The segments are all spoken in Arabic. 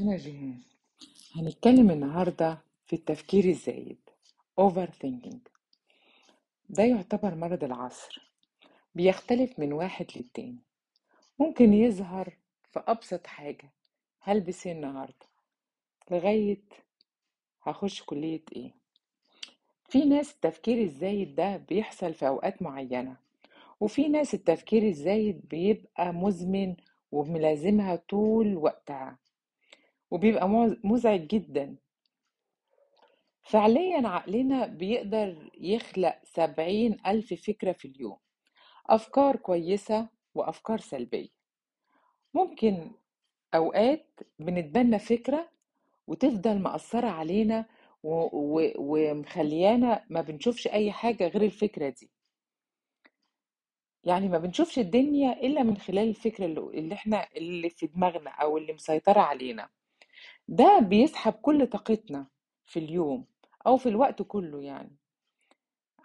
أنا جيهان هنتكلم النهاردة في التفكير الزايد overthinking. ده يعتبر مرض العصر بيختلف من واحد للتاني. ممكن يظهر في أبسط حاجة هلبس إيه النهاردة؟ لغاية هخش كلية إيه؟ في ناس التفكير الزايد ده بيحصل في أوقات معينة وفي ناس التفكير الزايد بيبقى مزمن وملازمها طول وقتها. وبيبقى مز- مزعج جدا. فعليا عقلنا بيقدر يخلق سبعين ألف فكرة في اليوم أفكار كويسة وأفكار سلبية. ممكن أوقات بنتبنى فكرة وتفضل مأثرة علينا ومخليانا ما بنشوفش أي حاجة غير الفكرة دي. يعني ما بنشوفش الدنيا إلا من خلال الفكرة اللي اللي إحنا اللي في دماغنا أو اللي مسيطرة علينا. ده بيسحب كل طاقتنا في اليوم أو في الوقت كله يعني.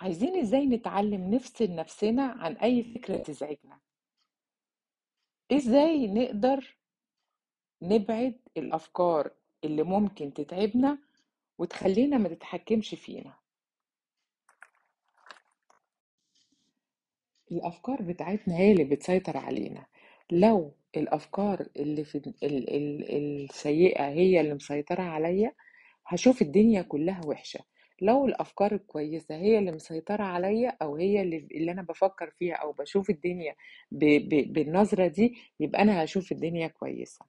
عايزين إزاي نتعلم نفصل نفسنا عن أي فكرة تزعجنا؟ إزاي نقدر نبعد الأفكار اللي ممكن تتعبنا وتخلينا ما تتحكمش فينا؟ الأفكار بتاعتنا هي اللي بتسيطر علينا. لو الأفكار اللي في ال ال السيئة هي اللي مسيطرة عليا هشوف الدنيا كلها وحشة. لو الأفكار الكويسة هي اللي مسيطرة عليا أو هي اللي, اللي أنا بفكر فيها أو بشوف الدنيا ب ب بالنظرة دي يبقى أنا هشوف الدنيا كويسة.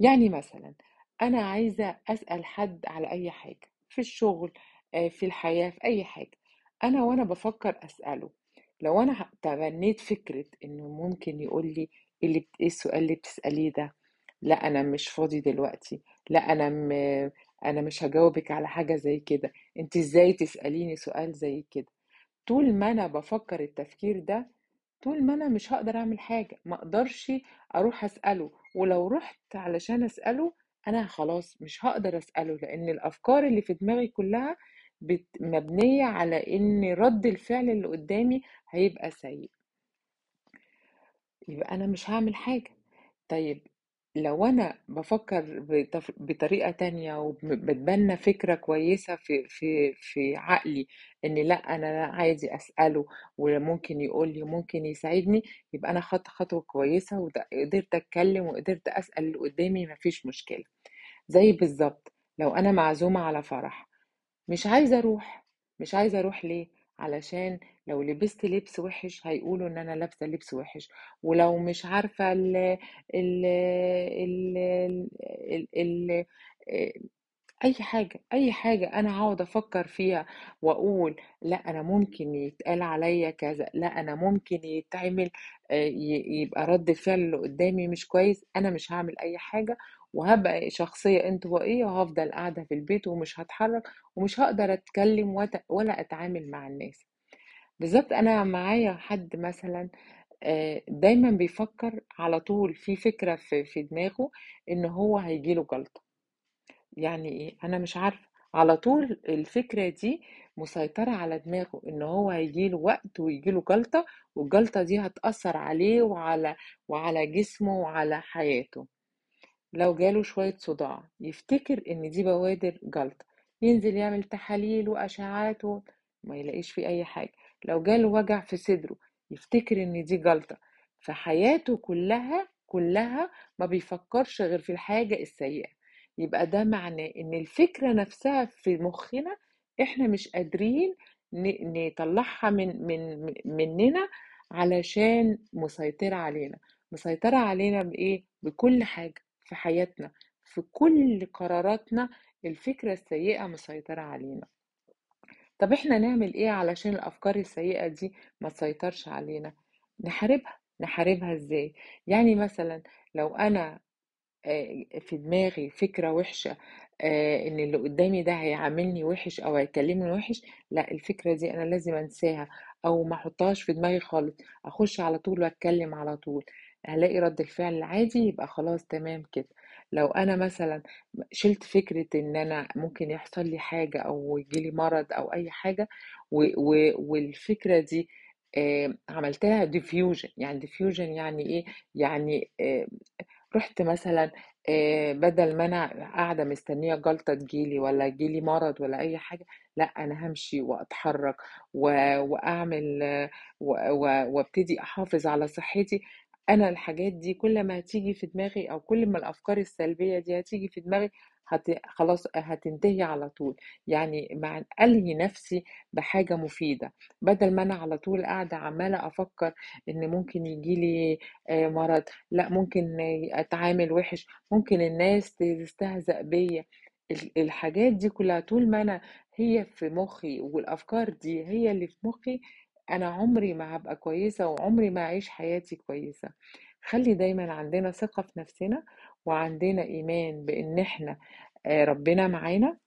يعني مثلا أنا عايزة أسأل حد على أي حاجة في الشغل آه، في الحياة في أي حاجة. أنا وأنا بفكر أسأله. لو أنا ه- تبنيت فكرة إنه ممكن يقول لي اللي بت- إيه السؤال اللي بتسأليه ده؟ لا أنا مش فاضي دلوقتي. لا أنا م... أنا مش هجاوبك على حاجة زي كده. أنت إزاي تسأليني سؤال زي كده؟ طول ما أنا بفكر التفكير ده طول ما أنا مش هقدر أعمل حاجة. ما أقدرش أروح أسأله. ولو رحت علشان أسأله أنا خلاص مش هقدر أسأله لأن الأفكار اللي في دماغي كلها مبنية على إن رد الفعل اللي قدامي هيبقى سيء. يبقى أنا مش هعمل حاجة. طيب لو أنا بفكر بتف- بطريقة تانية وبتبنى فكرة كويسة في في في عقلي إن لأ أنا عايزي أسأله وممكن يقول لي وممكن يساعدني يبقى أنا خدت خطوة كويسة وقدرت أتكلم وقدرت أسأل اللي قدامي مفيش مشكلة. زي بالظبط لو أنا معزومة على فرح مش عايزة أروح. مش عايزة أروح ليه؟ علشان لو لبست لبس وحش هيقولوا إن أنا لابسة لبس وحش ولو مش عارفة ال ال ال ال أي حاجة أي حاجة أنا هقعد أفكر فيها وأقول لأ أنا ممكن يتقال عليا كذا لأ أنا ممكن يتعمل آه، يبقى رد الفعل اللي قدامي مش كويس أنا مش هعمل أي حاجة وهبقى شخصية انطوائية وهفضل قاعدة في البيت ومش هتحرك ومش هقدر أتكلم وت- ولا أتعامل مع الناس. بالظبط أنا معايا حد مثلا آه، دايما بيفكر على طول في فكرة في دماغه إن هو هيجيله جلطة يعني إيه؟ أنا مش عارفة. على طول الفكرة دي مسيطرة على دماغه إن هو هيجيله وقت ويجيله جلطه والجلطه دي هتأثر عليه وعلى وعلى جسمه وعلى حياته. لو جاله شوية صداع يفتكر إن دي بوادر جلطة ينزل يعمل تحاليل وأشعات و... ما يلاقيش فيه أي حاجة. لو جاله وجع في صدره يفتكر إن دي جلطة. فحياته كلها كلها ما بيفكرش غير في الحاجة السيئة. يبقى ده معناه إن الفكرة نفسها في مخنا إحنا مش قادرين نطلعها من من مننا علشان مسيطرة علينا. مسيطرة علينا بإيه؟ بكل حاجة. في حياتنا في كل قراراتنا الفكرة السيئة مسيطرة علينا. طب إحنا نعمل إيه علشان الأفكار السيئة دي ما تسيطرش علينا؟ نحاربها؟ نحاربها إزاي؟ يعني مثلا لو أنا في دماغي فكرة وحشة إن اللي قدامي ده هيعاملني وحش أو هيكلمني وحش لا الفكرة دي أنا لازم أنساها أو ما أحطهاش في دماغي خالص أخش على طول وأتكلم على طول. هلاقي رد الفعل العادي يبقى خلاص تمام كده. لو أنا مثلا شلت فكرة إن أنا ممكن يحصل لي حاجة أو يجيلي مرض أو أي حاجة و و والفكرة دي عملت لها defusion يعني defusion يعني إيه؟ يعني رُحت مثلًا بدل ما أنا قاعدة مستنية جلطة تيجي لي والّا ييجي لي مرض والّا أي حاجة، لأ أنا هامشي وأتحرّك و وأعمل آه، و و وأبتدي أحافظ على صحّتي، أنا الحاجات دي كل ما هتيجي في دماغي أو كل ما الأفكار السلبية دي هتيجي في دماغي هت خلاص هتنتهي على طول، يعني مع ألهي نَفْسي بحاجة مفيدة، بدل ما أنا على طول قاعدة عمّالة أفكّر إن ممكن ييجي لي آآ مرض، لأ ممكن أتعامل وِحِش، ممكن الناس تستهزأ بيّا، ال الحاجات دي كلّها طول ما أنا هي في مُخّي والأفكار دي هي اللي في مُخّي، أنا عمري ما هابقى كويسة وعمري ما هاعيش حياتي كويسة. خلّي دايمًا عندنا ثقة في نَفْسنا وعندنا إيمان بإن إحنا آآ ربنا معانا